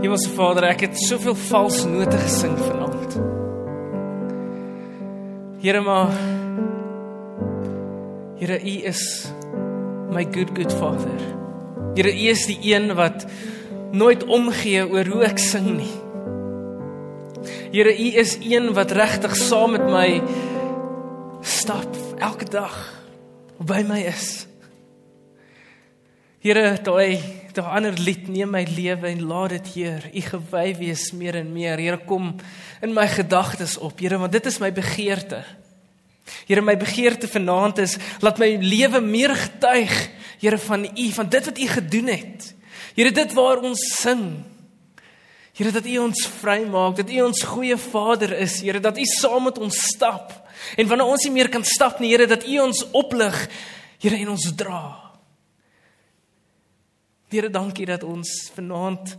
Hemelse Vader, ek het soveel vals note gesing vanaand. Here maar Here U is my good good Father. Here U is die een wat nooit omgee oor hoe ek sing nie. Here U is een wat regtig saam met my stap elke dag by my is. Here, daai daai ander lied neem my lewe en laat dit Heer, U gewy wees meer en meer. Here, kom in my gedagtes op, Here, want dit is my begeerte. Here, my begeerte vanaand is laat my lewe meer getuig, Here, van U, van dit wat U gedoen het. Here, dit waar ons sing. Here, dat U ons vrymaak, dat U ons goeie Vader is, Here, dat U saam met ons stap. En wanneer ons nie meer kan stap nie, Here, dat U ons oplig, Here, en ons dra. Here, dankie dat ons vanaand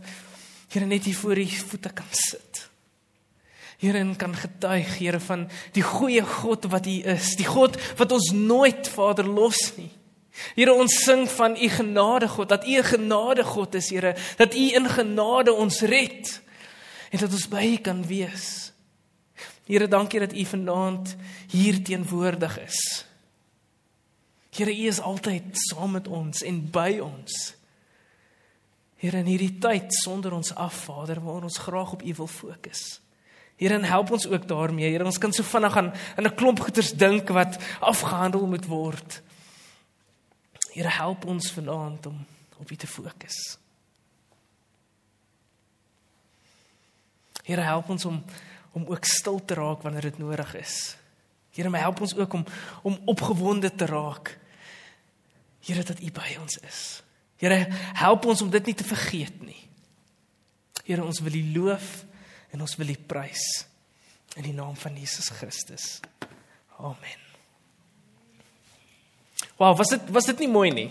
Here net hier voor U voete kan sit. Here, en kan getuig, Here, van die goeie God wat U is, die God wat ons nooit Vader los nie. Here, ons sing van U genade God, dat U 'n genade God is, Here, dat U in genade ons red en dat ons by U kan wees. Here, dankie dat U vanaand hier teenwoordig is. Here, U is altyd saam met ons en by ons. Here in hierdie tyd sonder ons af Vader waar ons graag op U wil fokus. Here help ons ook daarmee. Here ons kan so vinnig aan in 'n klomp goeters dink wat afgehandel moet word. Here help ons vanaand om op U te fokus. Here help ons om om ook stil te raak wanneer dit nodig is. Here my help ons ook om om opgewonde te raak. Here dat U by ons is. Here, help ons om dit nie te vergeet nie. Here, ons wil U loof en ons wil U prys in die naam van Jesus Christus. Amen. Wow, was dit was dit nie mooi nie?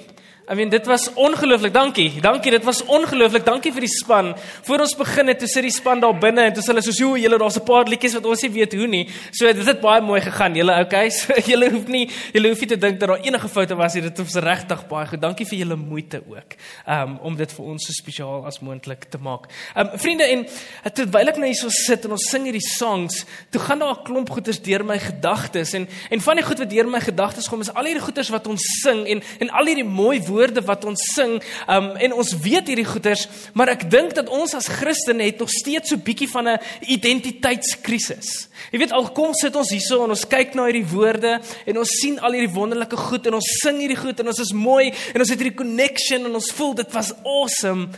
I mean dit was ongelooflik. Dankie. Dankie. Dit was ongelooflik. Dankie vir die span. Voor ons begin het, toe sit die span daar binne en toe hulle soos, "Jo, julle daar's 'n paar liedjies wat ons nie weet hoe nie." So dit het baie mooi gegaan. Julle okay? So julle hoef nie julle hoef nie te dink dat daar enige foute was hier. Dit was regtig baie goed. Dankie vir julle moeite ook. Um om dit vir ons so spesiaal as moontlik te maak. Um vriende en terwyl ek nou hier so sit en ons sing hierdie songs, toe gaan daar 'n klomp goeters deur my gedagtes en en van die goed wat deur my gedagtes kom is al hierdie goeters wat ons sing en en al hierdie mooi woorde wat ons sing, um, en ons weet hierdie goeters, maar ek dink dat ons as Christene het nog steeds so bietjie van 'n identiteitskrisis. Jy weet al kom sit ons hierso en ons kyk na hierdie woorde en ons sien al hierdie wonderlike goed en ons sing hierdie goed en ons is mooi en ons het hierdie connection en ons voel dit was awesome.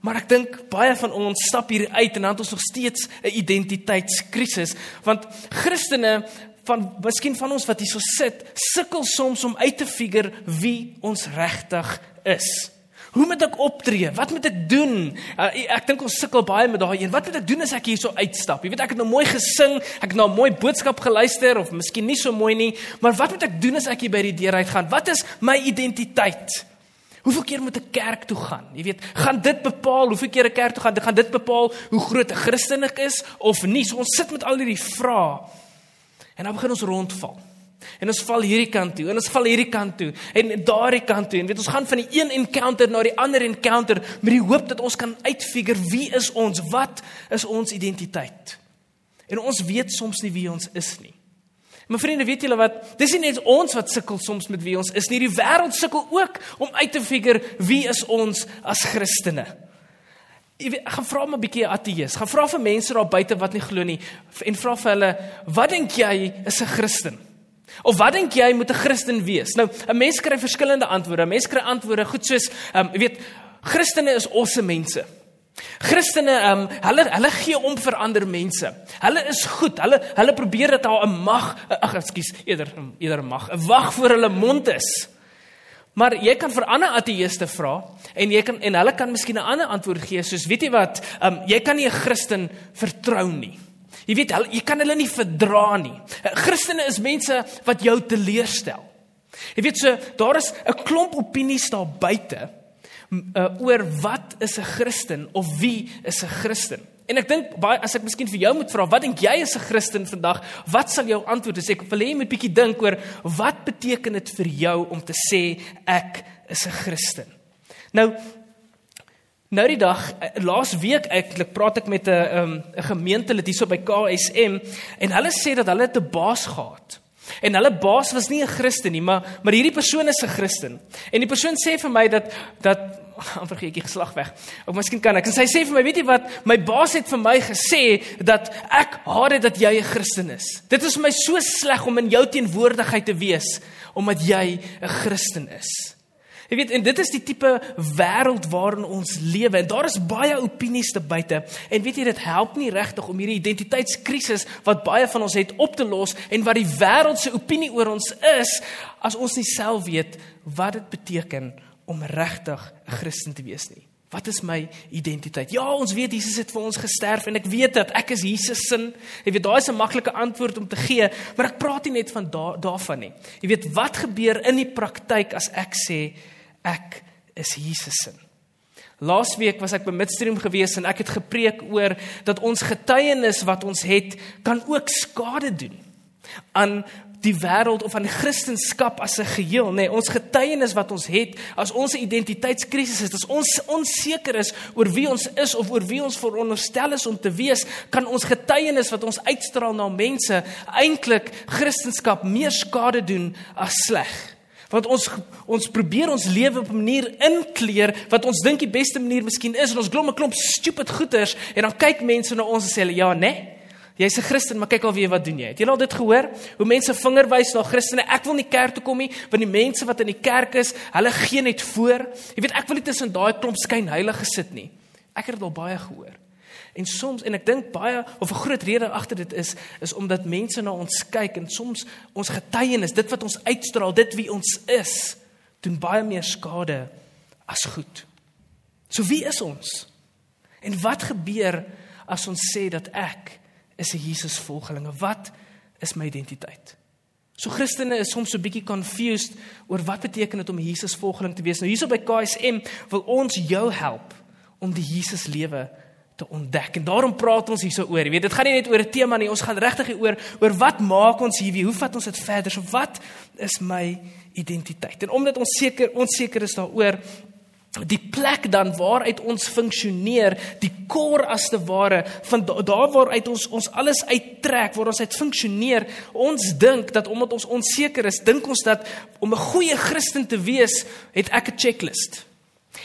Maar ek dink baie van ons stap hier uit en dan het ons nog steeds 'n identiteitskrisis want Christene van miskien van ons wat hierso sit, sukkel soms om uit te figure wie ons regtig is. Hoe moet ek optree? Wat moet ek doen? Uh, ek dink ons sukkel baie met daai een. Wat moet ek doen as ek hierso uitstap? Jy weet ek het nou mooi gesing, ek het nou 'n mooi boodskap geluister of miskien nie so mooi nie, maar wat moet ek doen as ek hier by die deur uitgaan? Wat is my identiteit? Hoeveel keer moet ek kerk toe gaan? Jy weet, gaan dit bepaal hoeveel keer ek kerk toe gaan? Dit gaan dit bepaal hoe groot 'n Christen ek is of nie? So ons sit met al hierdie vrae. En dan begin ons rondval. En ons val hierdie kant toe en ons val hierdie kant toe en daardie kant toe en weet ons gaan van die een encounter na die ander encounter met die hoop dat ons kan uitfigure wie is ons? Wat is ons identiteit? En ons weet soms nie wie ons is nie. My vriende, weet julle wat? Dis nie net ons wat sukkel soms met wie ons is nie. Die wêreld sukkel ook om uit te figure wie is ons as Christene. Jy weet, gaan vra maar 'n bietjie ateës. Gaan vra vir mense daar buite wat nie glo nie en vra vir hulle, "Wat dink jy is 'n Christen?" Of wat dink jy moet 'n Christen wees? Nou, 'n mens kry verskillende antwoorde. Mense kry antwoorde goed soos, ehm, um, jy weet, Christene is awesome mense. Christene, ehm, um, hulle hulle gee om vir ander mense. Hulle is goed. Hulle hulle probeer dat daar 'n mag, ag, ekskuus, eerder eerder 'n mag, 'n wag voor hulle mond is. Maar jy kan vir ander ateëste vra en jy kan en hulle kan miskien 'n ander antwoord gee soos weet jy wat, um, jy kan nie 'n Christen vertrou nie. Jy weet hulle jy kan hulle nie verdra nie. Eh, Christene is mense wat jou teleurstel. Jy weet so daar is 'n klomp opinies daar buite uh, oor wat is 'n Christen of wie is 'n Christen. En ek dink baie as ek miskien vir jou moet vra, wat dink jy is 'n Christen vandag? Wat sal jou antwoord wees? Ek wil hê jy moet bietjie dink oor wat beteken dit vir jou om te sê ek is 'n Christen. Nou Nou die dag, eh, laas week eintlik praat ek met 'n 'n um, gemeentelid hierso by KSM en hulle sê dat hulle 'n baas gehad. En hulle baas was nie 'n Christen nie, maar maar hierdie persoon is 'n Christen. En die persoon sê vir my dat dat dan vergeet ek geslag weg. Of miskien kan ek. En sy sê vir my, weet jy wat? My baas het vir my gesê dat ek haat dit dat jy 'n Christen is. Dit is vir my so sleg om in jou teenwoordigheid te wees omdat jy 'n Christen is. Jy weet, en dit is die tipe wêreld waarin ons lewe. En daar is baie opinies te buite. En weet jy, dit help nie regtig om hierdie identiteitskrisis wat baie van ons het op te los en wat die wêreld se opinie oor ons is, as ons nie self weet wat dit beteken om regtig 'n Christen te wees nie. Wat is my identiteit? Ja, ons weet Jesus het vir ons gesterf en ek weet dat ek is Jesus se. Jy weet, daai is 'n maklike antwoord om te gee, maar ek praat nie net van da daarvan nie. Jy weet, wat gebeur in die praktyk as ek sê ek is Jesus se. Laasweek was ek by Midstream gewees en ek het gepreek oor dat ons getuienis wat ons het kan ook skade doen aan die wêreld of aan die Christendom as 'n geheel, nê. Nee, ons getuienis wat ons het as ons identiteitskrisis is, as ons onseker is oor wie ons is of oor wie ons veronderstel is om te wees, kan ons getuienis wat ons uitstraal na mense eintlik Christendom meer skade doen as sleg. Want ons ons probeer ons lewe op 'n manier inkleer wat ons dink die beste manier miskien is en ons glom 'n klomp stupid goeters en dan kyk mense na ons en sê hulle ja, né? Nee, Jy's 'n Christen, maar kyk al wie wat doen jy? Het jy al dit gehoor? Hoe mense vinger wys na Christene. Ek wil nie kerk toe kom nie, want die mense wat in die kerk is, hulle gee net voor. Jy weet, ek wil nie tussen daai klomp skyn heilige sit nie. Ek het dit al baie gehoor. En soms en ek dink baie of 'n groot rede agter dit is is omdat mense na ons kyk en soms ons getuienis, dit wat ons uitstraal, dit wie ons is, doen baie meer skade as goed. So wie is ons? En wat gebeur as ons sê dat ek is 'n Jesus volgelinge? Wat is my identiteit? So Christene is soms so bietjie confused oor wat beteken dit om 'n Jesus volgeling te wees. Nou hierso by KSM wil ons jou help om die Jesus lewe te ontdek. En daarom praat ons hierso oor. Jy weet, dit gaan nie net oor 'n tema nie. Ons gaan regtig oor oor wat maak ons hier? Hoe vat ons dit verder? So wat is my identiteit? En omdat ons seker onseker is daaroor die plek dan waaruit ons funksioneer, die kor as te ware van daar waaruit ons ons alles uittrek, waar ons uit funksioneer. Ons dink dat omdat ons onseker is, dink ons dat om 'n goeie Christen te wees, het ek 'n checklist.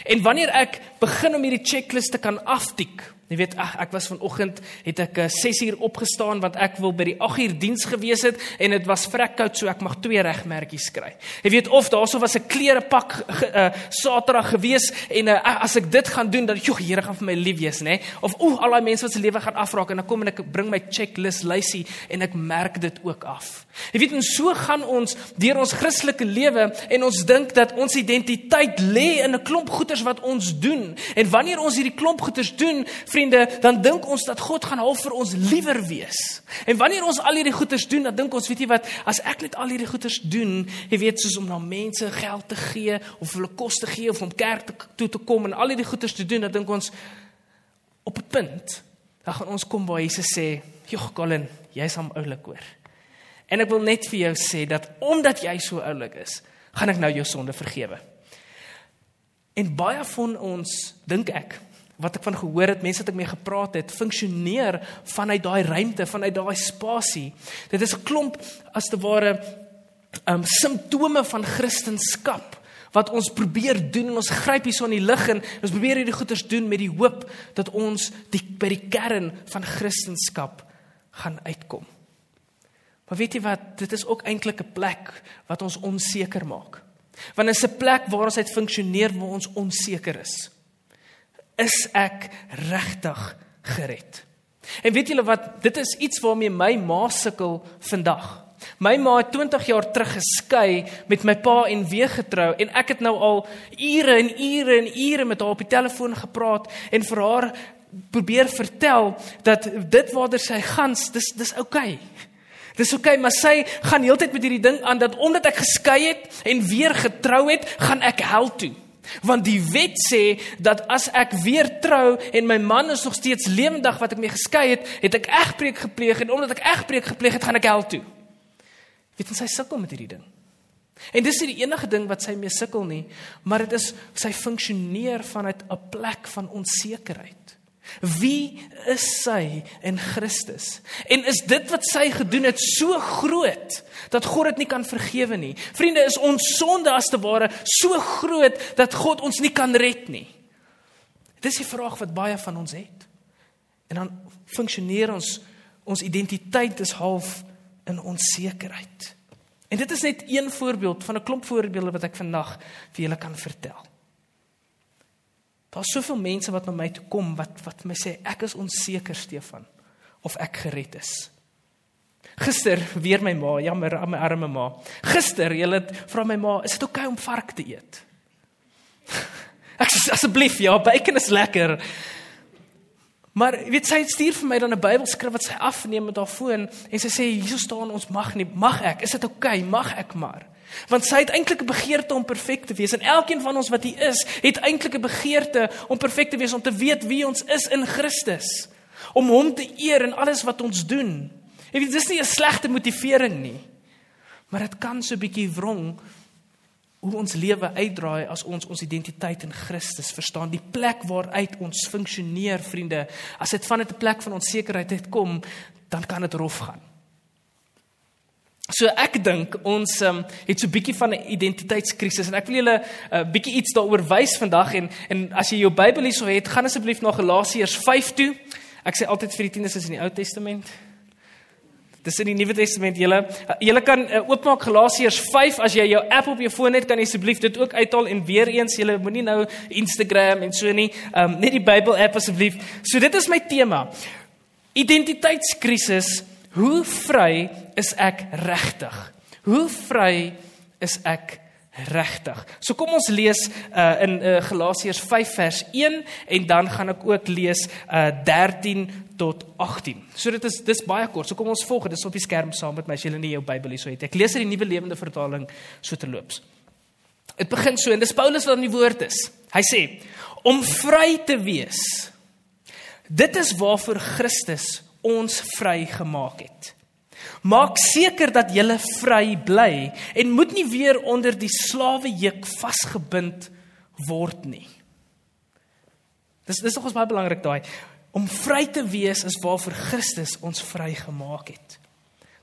En wanneer ek begin om hierdie checklist te kan aftik, Jy weet, ag ek was vanoggend het ek 6 uh, uur opgestaan want ek wil by die 8 uur diens gewees het en dit was vrek koud so ek mag twee regmerkies kry. Jy weet of daarso was 'n klerepak uh, Saterdag gewees en uh, as ek dit gaan doen dan joh Here gaan vir my lief wees, nê? Of o, al daai mense wat se lewe gaan afraak en dan kom en ek bring my checklist lysie en ek merk dit ook af. Jy weet, en so gaan ons deur ons Christelike lewe en ons dink dat ons identiteit lê in 'n klomp goeders wat ons doen. En wanneer ons hierdie klomp goeders doen, vriende, dan dink ons dat God gaan half vir ons liewer wees. En wanneer ons al hierdie goeders doen, dan dink ons, weet jy wat, as ek net al hierdie goeders doen, jy weet, soos om na mense geld te gee of hulle kos te gee of om kerk te, toe te kom en al hierdie goeders te doen, dan dink ons op 'n punt, dan gaan ons kom waar Jesus sê, "Jogg Colin, jy's hom oulik hoor." En ek wil net vir jou sê dat omdat jy so oulik is, gaan ek nou jou sonde vergewe. En baie van ons dink ek wat ek van gehoor het, mense wat ek mee gepraat het, funksioneer vanuit daai ruimte, vanuit daai spasie. Dit is 'n klomp as te ware um simptome van Christendom wat ons probeer doen en ons gryp hier so in die lig en ons probeer hierdie goeders doen met die hoop dat ons die by die kern van Christendom gaan uitkom. Maar weet jy wat, dit is ook eintlik 'n plek wat ons onseker maak. Want dit is 'n plek waar ons uit funksioneer waar ons onseker is is ek regtig gered? En weet julle wat, dit is iets waarmee my ma sukkel vandag. My ma het 20 jaar terug geskei met my pa en weer getrou en ek het nou al ure en ure en ure met haar op die telefoon gepraat en vir haar probeer vertel dat dit waarder sy gaan, dis dis oukei. Okay. Dis oukei, okay, maar sy gaan heeltyd met hierdie ding aan dat omdat ek geskei het en weer getrou het, gaan ek hel toe. Want die wet sê dat as ek weer trou en my man is nog steeds lewendig wat ek mee geskei het, het ek egbreek gepleeg en omdat ek egbreek gepleeg het, gaan ek hel toe. Weet jy, sy sukkel met hierdie ding. En dis nie die enige ding wat sy mee sukkel nie, maar dit is sy funksioneer vanuit 'n plek van onsekerheid. Wie is sy in Christus? En is dit wat sy gedoen het so groot dat God dit nie kan vergewe nie? Vriende, is ons sonde as te ware so groot dat God ons nie kan red nie? Dis die vraag wat baie van ons het. En dan funksioneer ons ons identiteit is half in onsekerheid. En dit is net een voorbeeld van 'n klomp voorbeelde wat ek vandag vir julle kan vertel. Daar's soveel mense wat na my toe kom wat wat my sê ek is onseker Stefan of ek gered is. Gister weer my ma, jammer, my arme ma. Gister, jy het vra my ma, is dit oukei okay om vark te eet? Ek sê asseblief, ja, bacon is lekker. Maar weet sy stuur vir my dan 'n Bybelskrif wat sy afneem met haar foon en sy sê hier staan ons mag nie, mag ek? Is dit oukei? Okay? Mag ek maar? Want sy het eintlik 'n begeerte om perfek te wees en elkeen van ons wat hier is, het eintlik 'n begeerte om perfek te wees om te weet wie ons is in Christus. Om hom te eer in alles wat ons doen. Jy weet dis nie 'n slegte motivering nie. Maar dit kan so 'n bietjie wrong hoe ons lewe uitdraai as ons ons identiteit in Christus verstaan. Die plek waaruit ons funksioneer, vriende, as dit van 'n plek van onsekerheid uitkom, dan kan dit rof gaan. So ek dink ons um, het so 'n bietjie van 'n identiteitskrisis en ek wil julle 'n uh, bietjie iets daaroor wys vandag en en as jy jou Bybel hierso het, gaan asseblief na Galasiërs 5 toe. Ek sê altyd vir die tieners is in die Ou Testament. Dis in die Nuwe Testament. Julle uh, julle kan uh, oopmaak Galasiërs 5 as jy jou app op jou foon het, kan jy asseblief dit ook uithaal en weer eens julle moenie nou Instagram en so nie, um, net die Bybel app asseblief. So dit is my tema. Identiteitskrisis Hoe vry is ek regtig? Hoe vry is ek regtig? So kom ons lees uh, in uh, Galasiërs 5 vers 1 en dan gaan ek ook lees uh, 13 tot 18. So dit is dis baie kort. So kom ons volg dit op die skerm saam met my as jy nie jou Bybel hier so het. Ek lees uit die Nuwe Lewende Vertaling so terloops. Dit begin so en dis Paulus wat aan die woord is. Hy sê om vry te wees. Dit is waarvoor Christus ons vrygemaak het. Maak seker dat jy vry bly en moet nie weer onder die slawejuk vasgebind word nie. Dis dis nogals baie belangrik daai om vry te wees is waarvoor Christus ons vrygemaak het.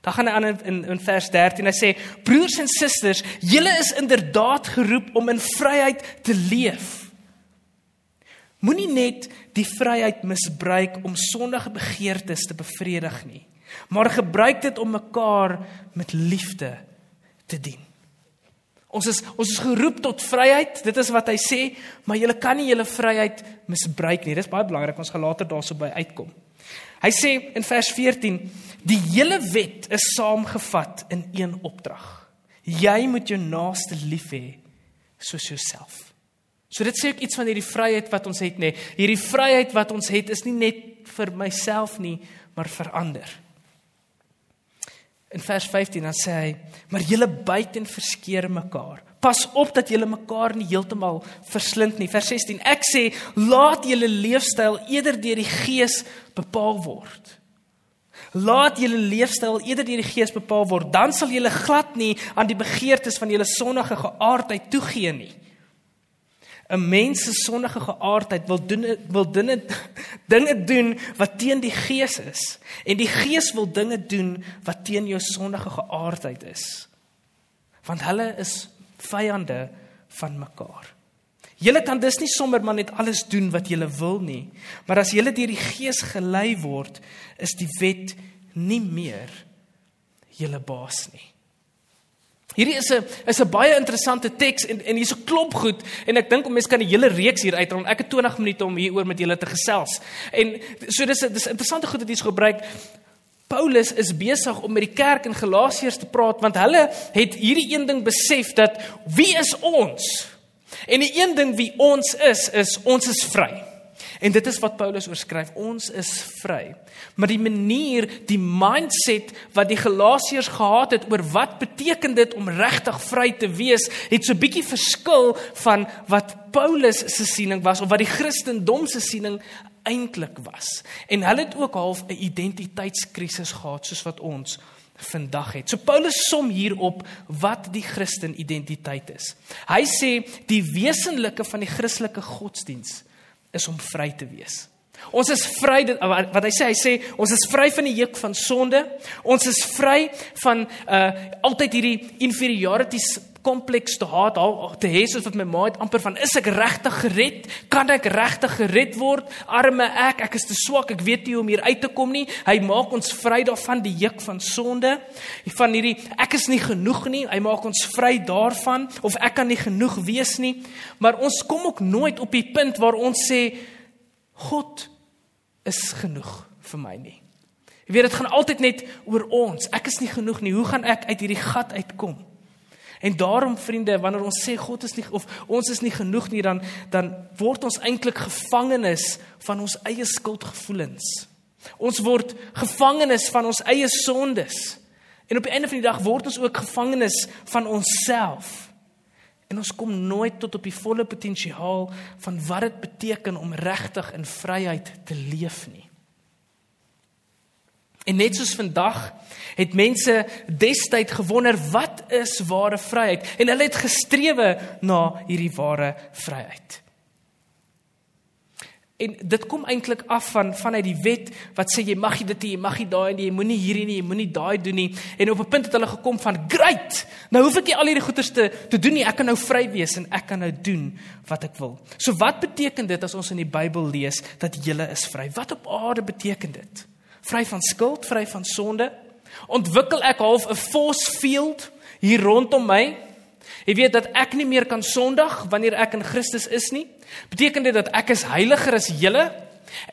Dan gaan hy aan in, in in vers 13 hy sê broers en susters, julle is inderdaad geroep om in vryheid te leef. Moenie net die vryheid misbruik om sondige begeertes te bevredig nie, maar gebruik dit om mekaar met liefde te dien. Ons is ons is geroep tot vryheid, dit is wat hy sê, maar jy kan nie jou vryheid misbruik nie. Dis baie belangrik, ons gaan later daarso by uitkom. Hy sê in vers 14, die hele wet is saamgevat in een opdrag. Jy moet jou naaste lief hê soos jouself. So dit sê ek iets van hierdie vryheid wat ons het nê. Hierdie vryheid wat ons het is nie net vir myself nie, maar vir ander. In vers 15 dan sê hy: "Maar julle byt en verskeer mekaar. Pas op dat julle mekaar nie heeltemal verslind nie." Vers 16: "Ek sê, laat julle leefstyl eerder deur die Gees bepaal word." Laat julle leefstyl eerder deur die Gees bepaal word, dan sal julle glad nie aan die begeertes van julle sondige geaardheid toegee nie. 'n mens se sondige geaardheid wil doen wil dinge dinge doen wat teen die gees is en die gees wil dinge doen wat teen jou sondige geaardheid is want hulle is vyande van mekaar. Julle kan dus nie sommer maar net alles doen wat julle wil nie, maar as julle deur die gees gelei word, is die wet nie meer julle baas nie. Hierdie is 'n is 'n baie interessante teks en en hier's 'n klomp goed en ek dink mense kan 'n hele reeks hier uitrol. Ek het 20 minute om hieroor met julle te gesels. En so dis dis interessante goed wat hier's gebruik. Paulus is besig om met die kerk in Galasiërs te praat want hulle het hierdie een ding besef dat wie is ons? En die een ding wie ons is is ons is vry. En dit is wat Paulus oorskryf, ons is vry. Maar die manier, die mindset wat die Galasiërs gehad het oor wat beteken dit om regtig vry te wees, het so bietjie verskil van wat Paulus se siening was of wat die Christendom se siening eintlik was. En hulle het ook half 'n identiteitskrisis gehad soos wat ons vandag het. So Paulus som hier op wat die Christen identiteit is. Hy sê die wesenlike van die Christelike godsdiens is om vry te wees. Ons is vry wat hy sê hy sê ons is vry van die juk van sonde. Ons is vry van uh altyd hierdie inferiorities kompleks te haat, te hê soos wat my ma het amper van is ek regtig gered? Kan ek regtig gered word? Arme ek, ek is te swak, ek weet nie hoe om hier uit te kom nie. Hy maak ons vry daarvan die juk van sonde. Van hierdie ek is nie genoeg nie. Hy maak ons vry daarvan of ek kan nie genoeg wees nie. Maar ons kom ook nooit op die punt waar ons sê God is genoeg vir my nie. Jy weet dit gaan altyd net oor ons. Ek is nie genoeg nie. Hoe gaan ek uit hierdie gat uitkom? En daarom vriende, wanneer ons sê God is nie of ons is nie genoeg nie, dan dan word ons eintlik gevangenes van ons eie skuldgevoelens. Ons word gevangenes van ons eie sondes. En op die einde van die dag word ons ook gevangenes van onsself. En ons kom nooit tot op die volle potensiaal van wat dit beteken om regtig in vryheid te leef nie. En net soos vandag het mense destyd gewonder wat is ware vryheid en hulle het gestrewe na hierdie ware vryheid. En dit kom eintlik af van vanuit die wet wat sê jy mag dit jy mag nie daai nie jy moenie hierdie nie jy moenie daai doen nie en op 'n punt het hulle gekom van great nou hoef ek nie al hierdie goeders te te doen nie ek kan nou vry wees en ek kan nou doen wat ek wil. So wat beteken dit as ons in die Bybel lees dat jy is vry? Wat op aarde beteken dit? Vry van skuld, vry van sonde. Ontwikkel ek half 'n force field hier rondom my. Jy weet dat ek nie meer kan sondig wanneer ek in Christus is nie. Beteken dit dat ek is heiliger as julle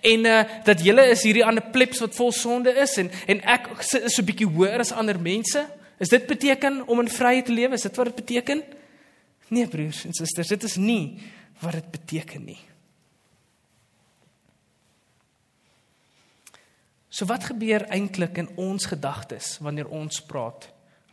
en uh dat julle is hierdie ander plebs wat vol sonde is en en ek is so 'n bietjie hoër as ander mense? Is dit beteken om in vryheid te lewe? Is dit wat dit beteken? Nee broers en susters, dit is nie wat dit beteken nie. So wat gebeur eintlik in ons gedagtes wanneer ons praat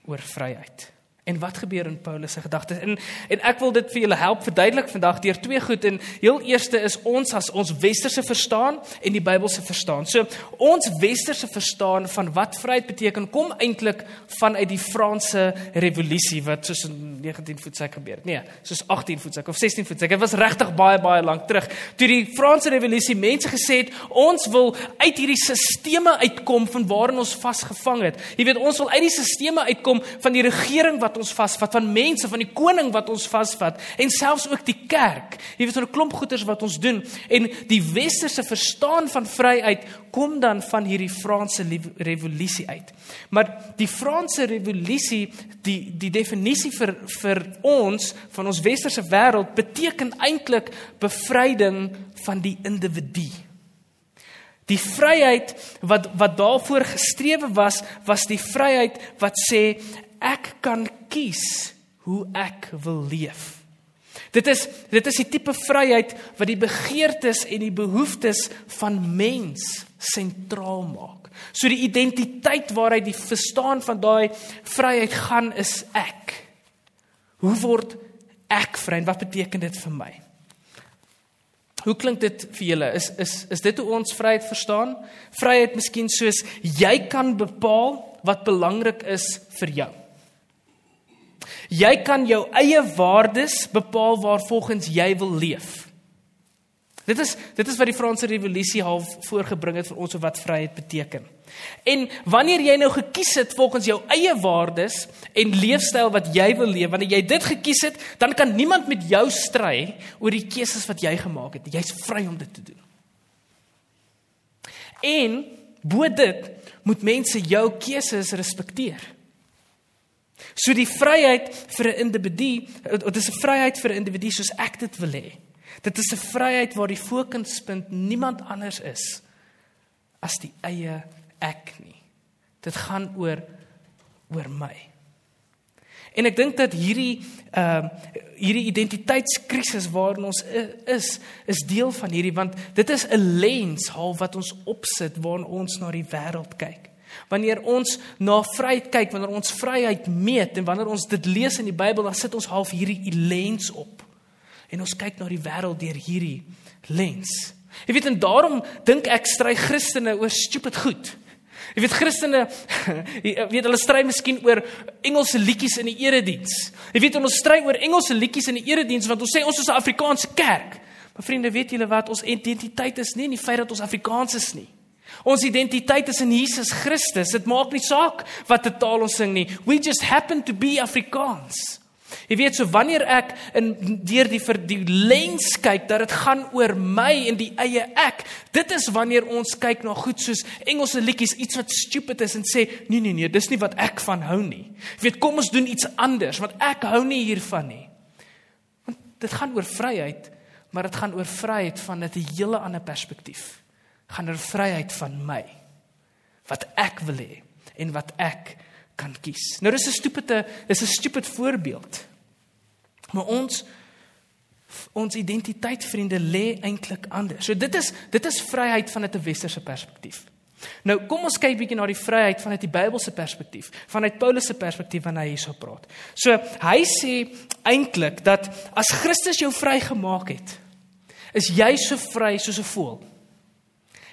oor vryheid? En wat gebeur in Paulus se gedagtes? En en ek wil dit vir julle help verduidelik vandag deur twee goed. En heel eerste is ons as ons westerse verstaan en die Bybelse verstaan. So ons westerse verstaan van wat vryheid beteken kom eintlik vanuit die Franse revolusie wat soos in 19 voet sek gebeur het. Nee, soos 18 voet sek of 16 voet sek. Dit was regtig baie baie lank terug. Toe die Franse revolusie mense gesê het ons wil uit hierdie sisteme uitkom van waarin ons vasgevang het. Jy weet ons wil uit die sisteme uitkom van die regering wat wat ons vasvat, van mense, van die koning wat ons vasvat en selfs ook die kerk. Jy weet van 'n klomp goeters wat ons doen en die westerse verstaan van vryheid kom dan van hierdie Franse revolusie uit. Maar die Franse revolusie, die die definisie vir vir ons van ons westerse wêreld beteken eintlik bevryding van die individu. Die vryheid wat wat daarvoor gestrewe was, was die vryheid wat sê ek kan kies hoe ek wil leef. Dit is dit is die tipe vryheid wat die begeertes en die behoeftes van mens sentraal maak. So die identiteit waaruit die verstaan van daai vryheid gaan is ek. Hoe word ek vry en wat beteken dit vir my? Hoe klink dit vir julle? Is is is dit hoe ons vryheid verstaan? Vryheid miskien soos jy kan bepaal wat belangrik is vir jou. Jy kan jou eie waardes bepaal waarvolgens jy wil leef. Dit is dit is wat die Franse revolusie half voorgebring het vir ons wat vryheid beteken. En wanneer jy nou gekies het volgens jou eie waardes en leefstyl wat jy wil leef, wanneer jy dit gekies het, dan kan niemand met jou stry oor die keuses wat jy gemaak het. Jy's vry om dit te doen. En bo dit moet mense jou keuses respekteer. So die vryheid vir 'n individu, dit is 'n vryheid vir 'n individu soos ek dit wil hê. Dit is 'n vryheid waar die fokuspunt niemand anders is as die eie ek nie. Dit gaan oor oor my. En ek dink dat hierdie ehm uh, hierdie identiteitskrisis waarin ons is, is deel van hierdie want dit is 'n lens half wat ons opsit waarin ons na die wêreld kyk. Wanneer ons na vryheid kyk, wanneer ons vryheid meet en wanneer ons dit lees in die Bybel, dan sit ons half hierdie lens op. En ons kyk na die wêreld deur hierdie lens. Jy weet en daarom dink ek stry Christene oor stupid goed. Jy weet Christene, jy weet hulle stry miskien oor Engelse liedjies in die erediens. Jy weet ons stry oor Engelse liedjies in die erediens want ons sê ons is 'n Afrikaanse kerk. Maar vriende, weet julle wat ons identiteit is nie in die feit dat ons Afrikaans is nie. Ons identiteit is in Jesus Christus. Dit maak nie saak watter taal ons sing nie. We just happen to be Afrikaans. Jy weet so wanneer ek in deur die vir die lens kyk dat dit gaan oor my en die eie ek, dit is wanneer ons kyk na goed soos Engelse liedjies, iets wat stupid is en sê nee nee nee, dis nie wat ek van hou nie. Jy weet kom ons doen iets anders want ek hou nie hiervan nie. Want dit gaan oor vryheid, maar dit gaan oor vryheid van 'n hele ander perspektief. Gaan oor vryheid van my. Wat ek wil hê en wat ek kan kies. Nou dis 'n stupide, dis 'n stupid voorbeeld. Maar ons ons identiteit vriende lê eintlik anders. So dit is dit is vryheid vanuit 'n westerse perspektief. Nou kom ons kyk bietjie na die vryheid vanuit die Bybelse perspektief, vanuit Paulus se perspektief wanneer hy hierso praat. So hy sê eintlik dat as Christus jou vrygemaak het, is jy so vry soos 'n voël.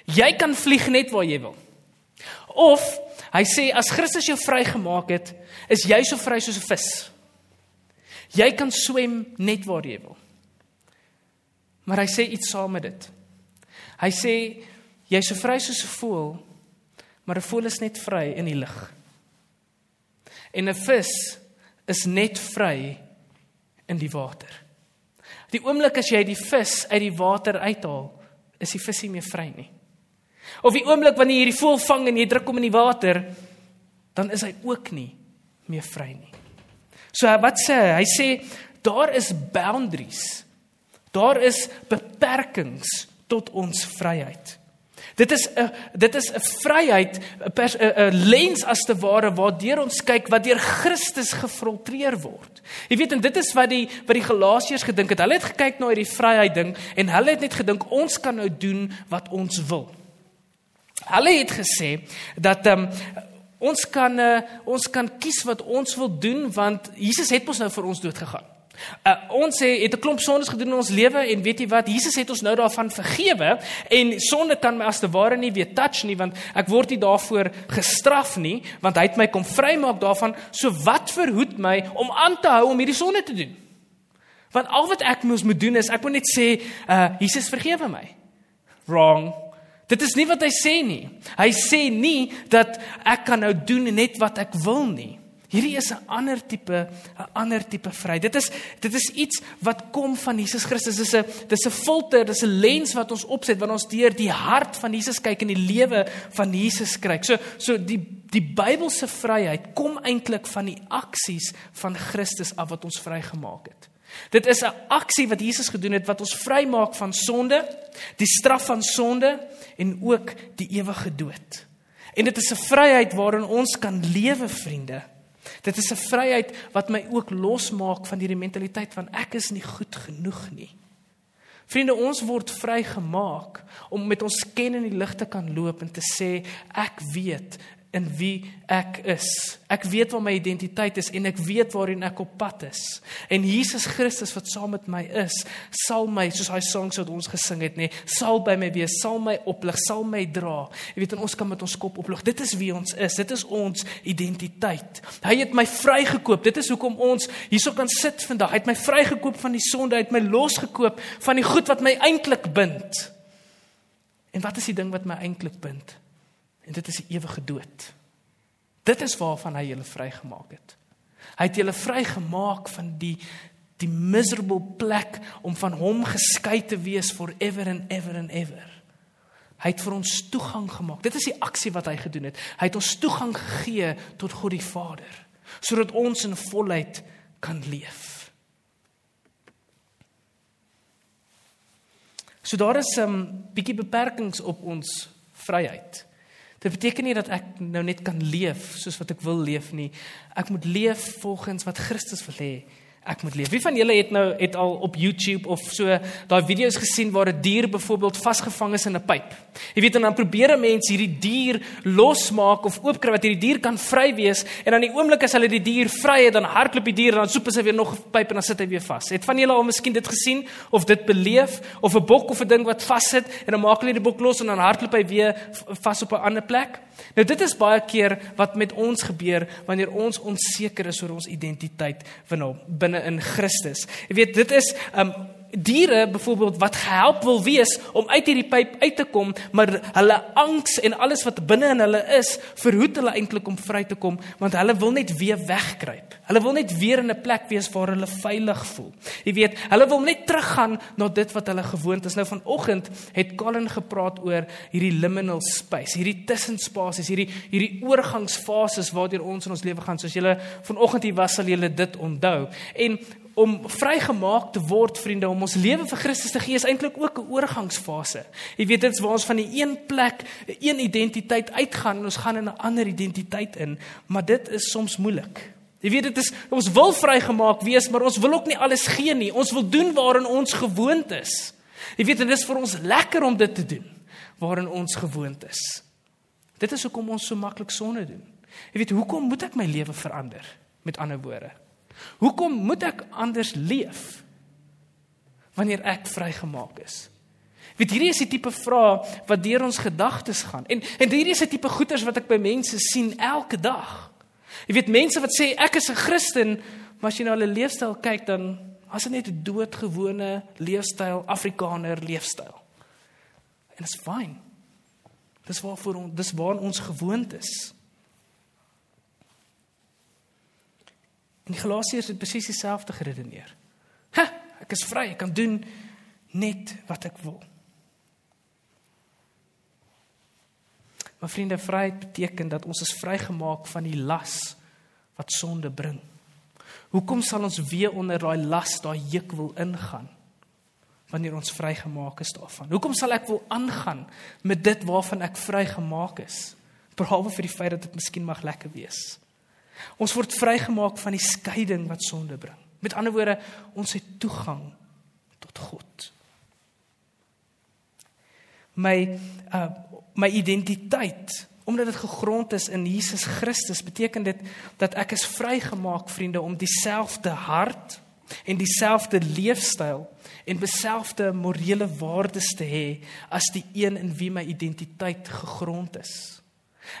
Jy kan vlieg net waar jy wil. Of hy sê as Christus jou vrygemaak het, is jy so vry soos 'n vis. Jy kan swem net waar jy wil. Maar hy sê iets saam met dit. Hy sê jy's so vry soos 'n voël, maar 'n voël is net vry in die lug. En 'n vis is net vry in die water. Die oomblik as jy die vis uit die water uithaal, is die vis nie meer vry nie. Of die oomblik wanneer jy hierdie voël vang en jy druk hom in die water, dan is hy ook nie meer vry nie. So wat sê hy? Hy sê daar is boundaries. Daar is beperkings tot ons vryheid. Dit is 'n dit is 'n vryheid 'n lens as te ware waardeur ons kyk wat deur Christus gefiltreer word. Jy weet en dit is wat die wat die Galasiërs gedink het. Hulle het gekyk na hierdie vryheid ding en hulle het net gedink ons kan nou doen wat ons wil. Hulle het gesê dat ehm um, Ons kan uh, ons kan kies wat ons wil doen want Jesus het ons nou vir ons dood gegaan. Uh, ons sê het 'n klomp sondes gedoen in ons lewe en weet jy wat Jesus het ons nou daarvan vergewe en sonde kan my as te ware nie weer touch nie want ek word nie daarvoor gestraf nie want hy het my kom vrymaak daarvan. So wat verhoed my om aan te hou om hierdie sonde te doen? Want al wat ek moes moet doen is ek moet net sê uh, Jesus vergewe my. Wrong Dit is nie wat hy sê nie. Hy sê nie dat ek kan nou doen net wat ek wil nie. Hierdie is 'n ander tipe 'n ander tipe vryheid. Dit is dit is iets wat kom van Jesus Christus. Dit is 'n dis 'n filter, dis 'n lens wat ons opset wanneer ons deur die hart van Jesus kyk en die lewe van Jesus kyk. So so die die Bybelse vryheid kom eintlik van die aksies van Christus af wat ons vrygemaak het. Dit is 'n aksie wat Jesus gedoen het wat ons vrymaak van sonde, die straf van sonde en ook die ewige dood. En dit is 'n vryheid waarin ons kan lewe, vriende. Dit is 'n vryheid wat my ook losmaak van hierdie mentaliteit van ek is nie goed genoeg nie. Vriende, ons word vrygemaak om met ons ken in die lig te kan loop en te sê ek weet in wie ek is. Ek weet waar my identiteit is en ek weet waarheen ek op pad is. En Jesus Christus wat saam met my is, sal my soos daai songs wat ons gesing het, nê, sal by my wees, sal my oplig, sal my dra. Jy weet ons kan met ons kop oplig. Dit is wie ons is. Dit is ons identiteit. Hy het my vrygekoop. Dit is hoekom ons hierso kan sit vandag. Hy het my vrygekoop van die sonde, hy het my losgekoop van die goed wat my eintlik bind. En wat is die ding wat my eintlik bind? En dit is die ewige dood. Dit is waarvan hy julle vrygemaak het. Hy het julle vrygemaak van die die miserable plek om van hom geskei te wees forever and ever and ever. Hy het vir ons toegang gemaak. Dit is die aksie wat hy gedoen het. Hy het ons toegang gegee tot God die Vader sodat ons in volheid kan leef. So daar is 'n um, bietjie beperkings op ons vryheid. Dit beteken nie dat ek nou net kan leef soos wat ek wil leef nie. Ek moet leef volgens wat Christus wil hê ek moet leef. Wie van julle het nou het al op YouTube of so daai video's gesien waar 'n die dier byvoorbeeld vasgevang is in 'n pyp? Jy weet en dan probeer 'n mens hierdie dier losmaak of oopkry wat hierdie dier kan vry wees en dan die oomblik as hulle die dier vry het dan hardloop die dier en dan soep hy weer nog 'n pyp en dan sit hy weer vas. Het van julle al miskien dit gesien of dit beleef of 'n bok of 'n ding wat vassit en dan maak hulle die bok los en dan hardloop hy weer vas op 'n ander plek? Nou dit is baie keer wat met ons gebeur wanneer ons onseker is oor ons identiteit binne in Christus. Jy weet, dit is um diere byvoorbeeld wat gehelp wil wees om uit hierdie pyp uit te kom, maar hulle angs en alles wat binne in hulle is, verhoed hulle eintlik om vry te kom, want hulle wil net weer wegkruip. Hulle wil net weer in 'n plek wees waar hulle veilig voel. Jy weet, hulle wil net teruggaan na dit wat hulle gewoond is. Nou vanoggend het Colin gepraat oor hierdie liminal space, hierdie tussenspasies, hierdie hierdie oorgangsfases waardeur ons in ons lewe gaan. Soos julle vanoggend hier was, sal julle dit onthou. En om vrygemaak te word vriende om ons lewe vir Christus te gee is eintlik ook 'n oorgangsfase. Jy weet dit is waar ons van die een plek, een identiteit uitgaan en ons gaan in 'n ander identiteit in, maar dit is soms moeilik. Jy weet dit is ons wil vrygemaak wees, maar ons wil ook nie alles gee nie. Ons wil doen waarin ons gewoond is. Jy weet dit is vir ons lekker om dit te doen waarin ons gewoond is. Dit is hoekom ons so maklik sonde doen. Jy weet hoekom moet ek my lewe verander? Met ander woorde, Hoekom moet ek anders leef wanneer ek vrygemaak is? Weet hierdie is die tipe vrae wat deur ons gedagtes gaan. En en hierdie is die tipe goeters wat ek by mense sien elke dag. Jy weet mense wat sê ek is 'n Christen, maar as jy na hulle leefstyl kyk dan as dit net 'n doodgewone leefstyl, Afrikaner leefstyl. En dit is fyn. Dis waarvoor ons dis waar ons gewoond is. En die Galasiërs het presies dieselfde geredeneer. Ha, ek is vry, ek kan doen net wat ek wil. Maar vriende, vryheid beteken dat ons is vrygemaak van die las wat sonde bring. Hoekom sal ons weer onder daai las, daai juk wil ingaan? Wanneer ons vrygemaak is daarvan. Hoekom sal ek wil aangaan met dit waarvan ek vrygemaak is? Behalwe vir die feit dat dit miskien mag lekker wees. Ons word vrygemaak van die skeiding wat sonde bring. Met ander woorde, ons het toegang tot God. My uh my identiteit, omdat dit gegrond is in Jesus Christus, beteken dit dat ek is vrygemaak, vriende, om dieselfde hart en dieselfde leefstyl en beselfde morele waardes te hê as die een in wie my identiteit gegrond is.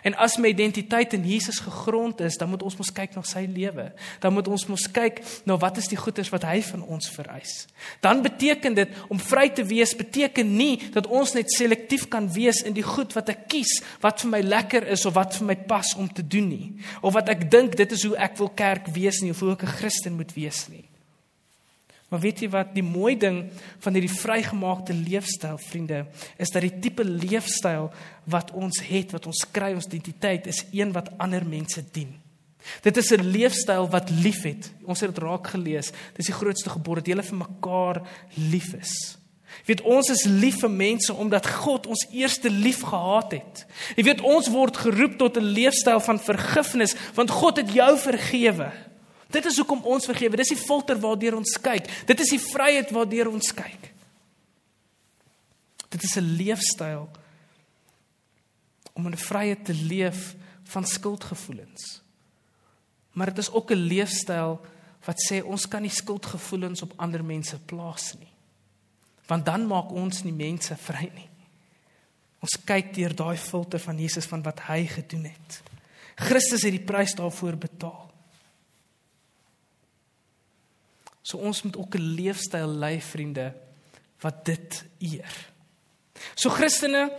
En as my identiteit in Jesus gegrond is, dan moet ons mos kyk na sy lewe. Dan moet ons mos kyk na wat is die goeders wat hy van ons vereis. Dan beteken dit om vry te wees beteken nie dat ons net selektief kan wees in die goed wat ek kies, wat vir my lekker is of wat vir my pas om te doen nie, of wat ek dink dit is hoe ek wil kerk wees nie of hoe ek 'n Christen moet wees nie. Maar weet jy wat die mooi ding van hierdie vrygemaakte leefstyl vriende is dat die tipe leefstyl wat ons het, wat ons kry ons identiteit is een wat ander mense dien. Dit is 'n leefstyl wat liefhet. Ons het dit raak gelees. Dis die grootste gebod dat jy vir mekaar lief is. Jy weet ons is lief vir mense omdat God ons eerste lief gehad het. Jy weet ons word geroep tot 'n leefstyl van vergifnis want God het jou vergewe. Dit is hoekom ons vergewe. Dis die filter waardeur ons kyk. Dit is die vryheid waardeur ons kyk. Dit is 'n leefstyl om 'n vryheid te leef van skuldgevoelens. Maar dit is ook 'n leefstyl wat sê ons kan nie skuldgevoelens op ander mense plaas nie. Want dan maak ons nie mense vry nie. Ons kyk deur daai filter van Jesus van wat hy gedoen het. Christus het die prys daarvoor betaal. So ons moet ook 'n leefstyl lei vriende wat dit eer. So Christene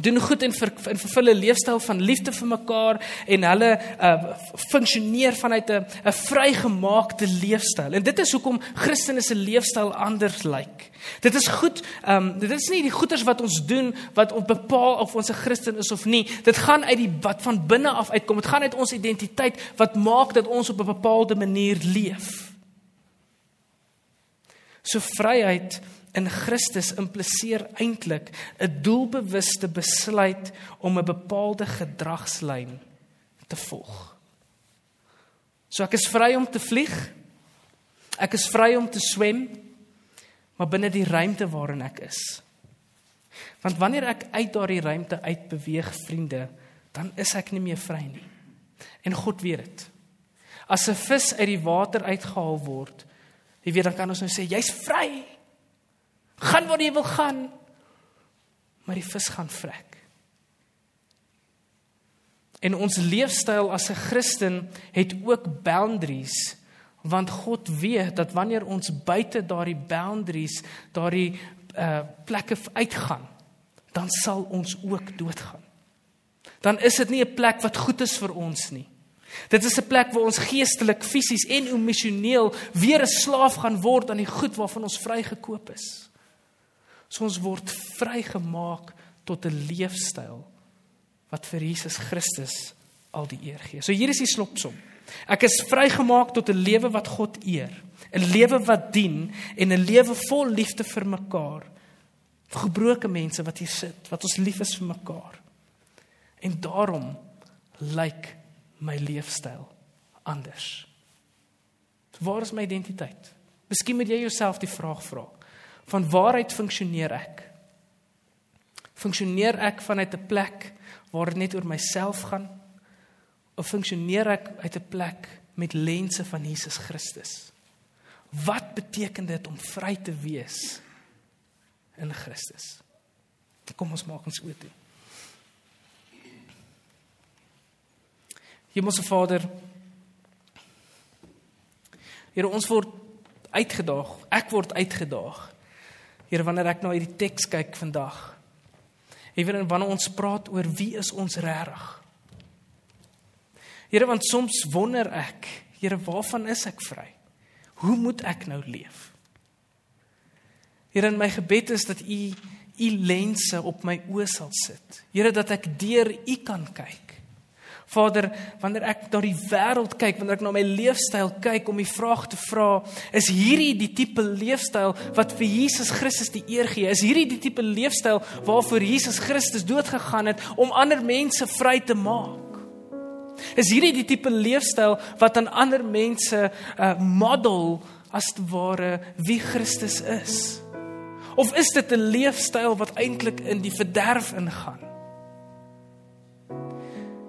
doen goed en ver, en vervul 'n leefstyl van liefde vir mekaar en hulle uh funksioneer vanuit 'n 'n vrygemaakte leefstyl. En dit is hoekom Christene se leefstyl anders lyk. Dit is goed, um dit is nie die goeders wat ons doen wat ons bepaal of ons 'n Christen is of nie. Dit gaan uit die wat van binne af uitkom. Dit gaan uit ons identiteit wat maak dat ons op 'n bepaalde manier leef. So vryheid in Christus impliseer eintlik 'n doelbewuste besluit om 'n bepaalde gedragslyn te volg. So ek is vry om te vlieg. Ek is vry om te swem, maar binne die ruimte waarin ek is. Want wanneer ek uit daardie ruimte uit beweeg, vriende, dan is ek nie meer vry nie. En God weet dit. As 'n vis uit die water uitgehaal word, Jy weet dan kan ons nou sê jy's vry. Gaan waar jy wil gaan. Maar die vis gaan vrek. En ons leefstyl as 'n Christen het ook boundaries want God weet dat wanneer ons buite daardie boundaries, daardie uh plekke uitgaan, dan sal ons ook doodgaan. Dan is dit nie 'n plek wat goed is vir ons nie. Dit is 'n plek waar ons geestelik, fisies en emosioneel weer 'n slaaf gaan word aan die goed waarvan ons vrygekoop is. So ons word vrygemaak tot 'n leefstyl wat vir Jesus Christus al die eer gee. So hier is die slotsom. Ek is vrygemaak tot 'n lewe wat God eer, 'n lewe wat dien en 'n lewe vol liefde vir mekaar. Gebroke mense wat hier sit, wat ons lief is vir mekaar. En daarom lyk my leefstyl anders. Waar is my identiteit? Miskien moet jy jouself die vraag vra. Van waaruit funksioneer ek? Funksioneer ek vanuit 'n plek waar dit net oor myself gaan of funksioneer ek uit 'n plek met lense van Jesus Christus? Wat beteken dit om vry te wees in Christus? Kom ons maak ons oop toe. Hemelse Vader, Here ons word uitgedaag. Ek word uitgedaag. Here wanneer ek na hierdie teks kyk vandag. Here wanneer ons praat oor wie is ons regtig? Here want soms wonder ek, Here waarvan is ek vry? Hoe moet ek nou leef? Here in my gebed is dat U U lense op my oë sal sit. Here dat ek deur U kan kyk. Vader, wanneer ek na die wêreld kyk, wanneer ek na my leefstyl kyk om die vraag te vra, is hierdie die tipe leefstyl wat vir Jesus Christus die eer gee? Is hierdie die tipe leefstyl waarvoor Jesus Christus dood gegaan het om ander mense vry te maak? Is hierdie die tipe leefstyl wat aan ander mense 'n uh, model as te ware wie Christus is? Of is dit 'n leefstyl wat eintlik in die verderf ingaan?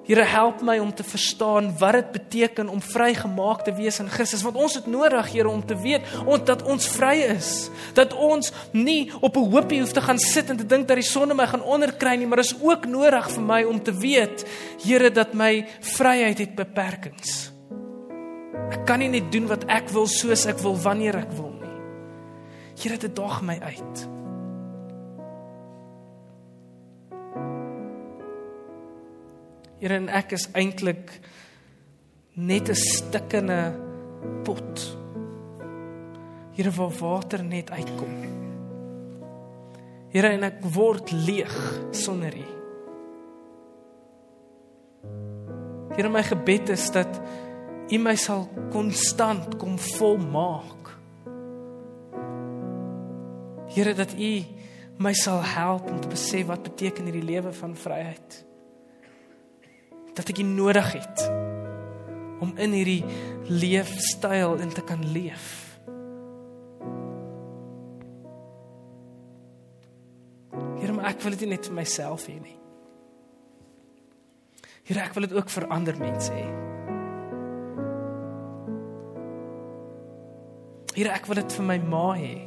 Here help my om te verstaan wat dit beteken om vrygemaak te wees in Christus. Want ons het nodig Here om te weet ons dat ons vry is. Dat ons nie op 'n hoopie hoef te gaan sit en te dink dat die sonde my gaan onderkry nie maar is ook nodig vir my om te weet Here dat my vryheid het beperkings. Ek kan nie net doen wat ek wil soos ek wil wanneer ek wil nie. Here dit daag my uit Here en ek is eintlik net 'n stikkende pot. Here waar water net uitkom. Here en ek word leeg sonder U. Here my gebed is dat U my sal konstant kom volmaak. Here dat U my sal help om te besef wat beteken hierdie lewe van vryheid dat ek dit nodig het om in hierdie leefstyl in te kan leef. Here, maar ek wil dit net vir myself hê nie. Here, ek wil dit ook vir ander mense hê. Here, ek wil dit vir my ma hê.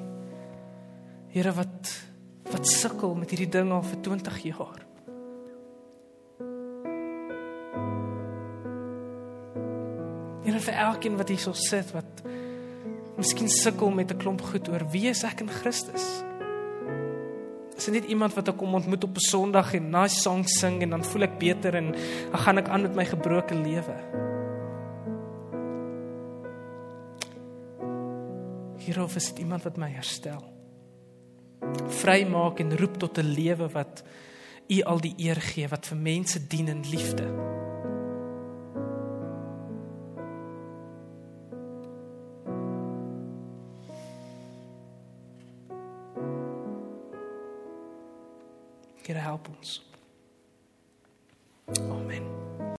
Here wat wat sukkel met hierdie ding al vir 20 jaar. Vir elkeen wat hier so sit wat miskien sukkel met 'n klomp goed oor wie is ek in Christus? Is dit net iemand wat ek kom ontmoet op 'n Sondag en nice song sing en dan voel ek beter en dan gaan ek aan met my gebroke lewe? Hier of is dit iemand wat my herstel? Vrymaak en roep tot 'n lewe wat U al die eer gee, wat vir mense dien in liefde. Here help ons. Amen.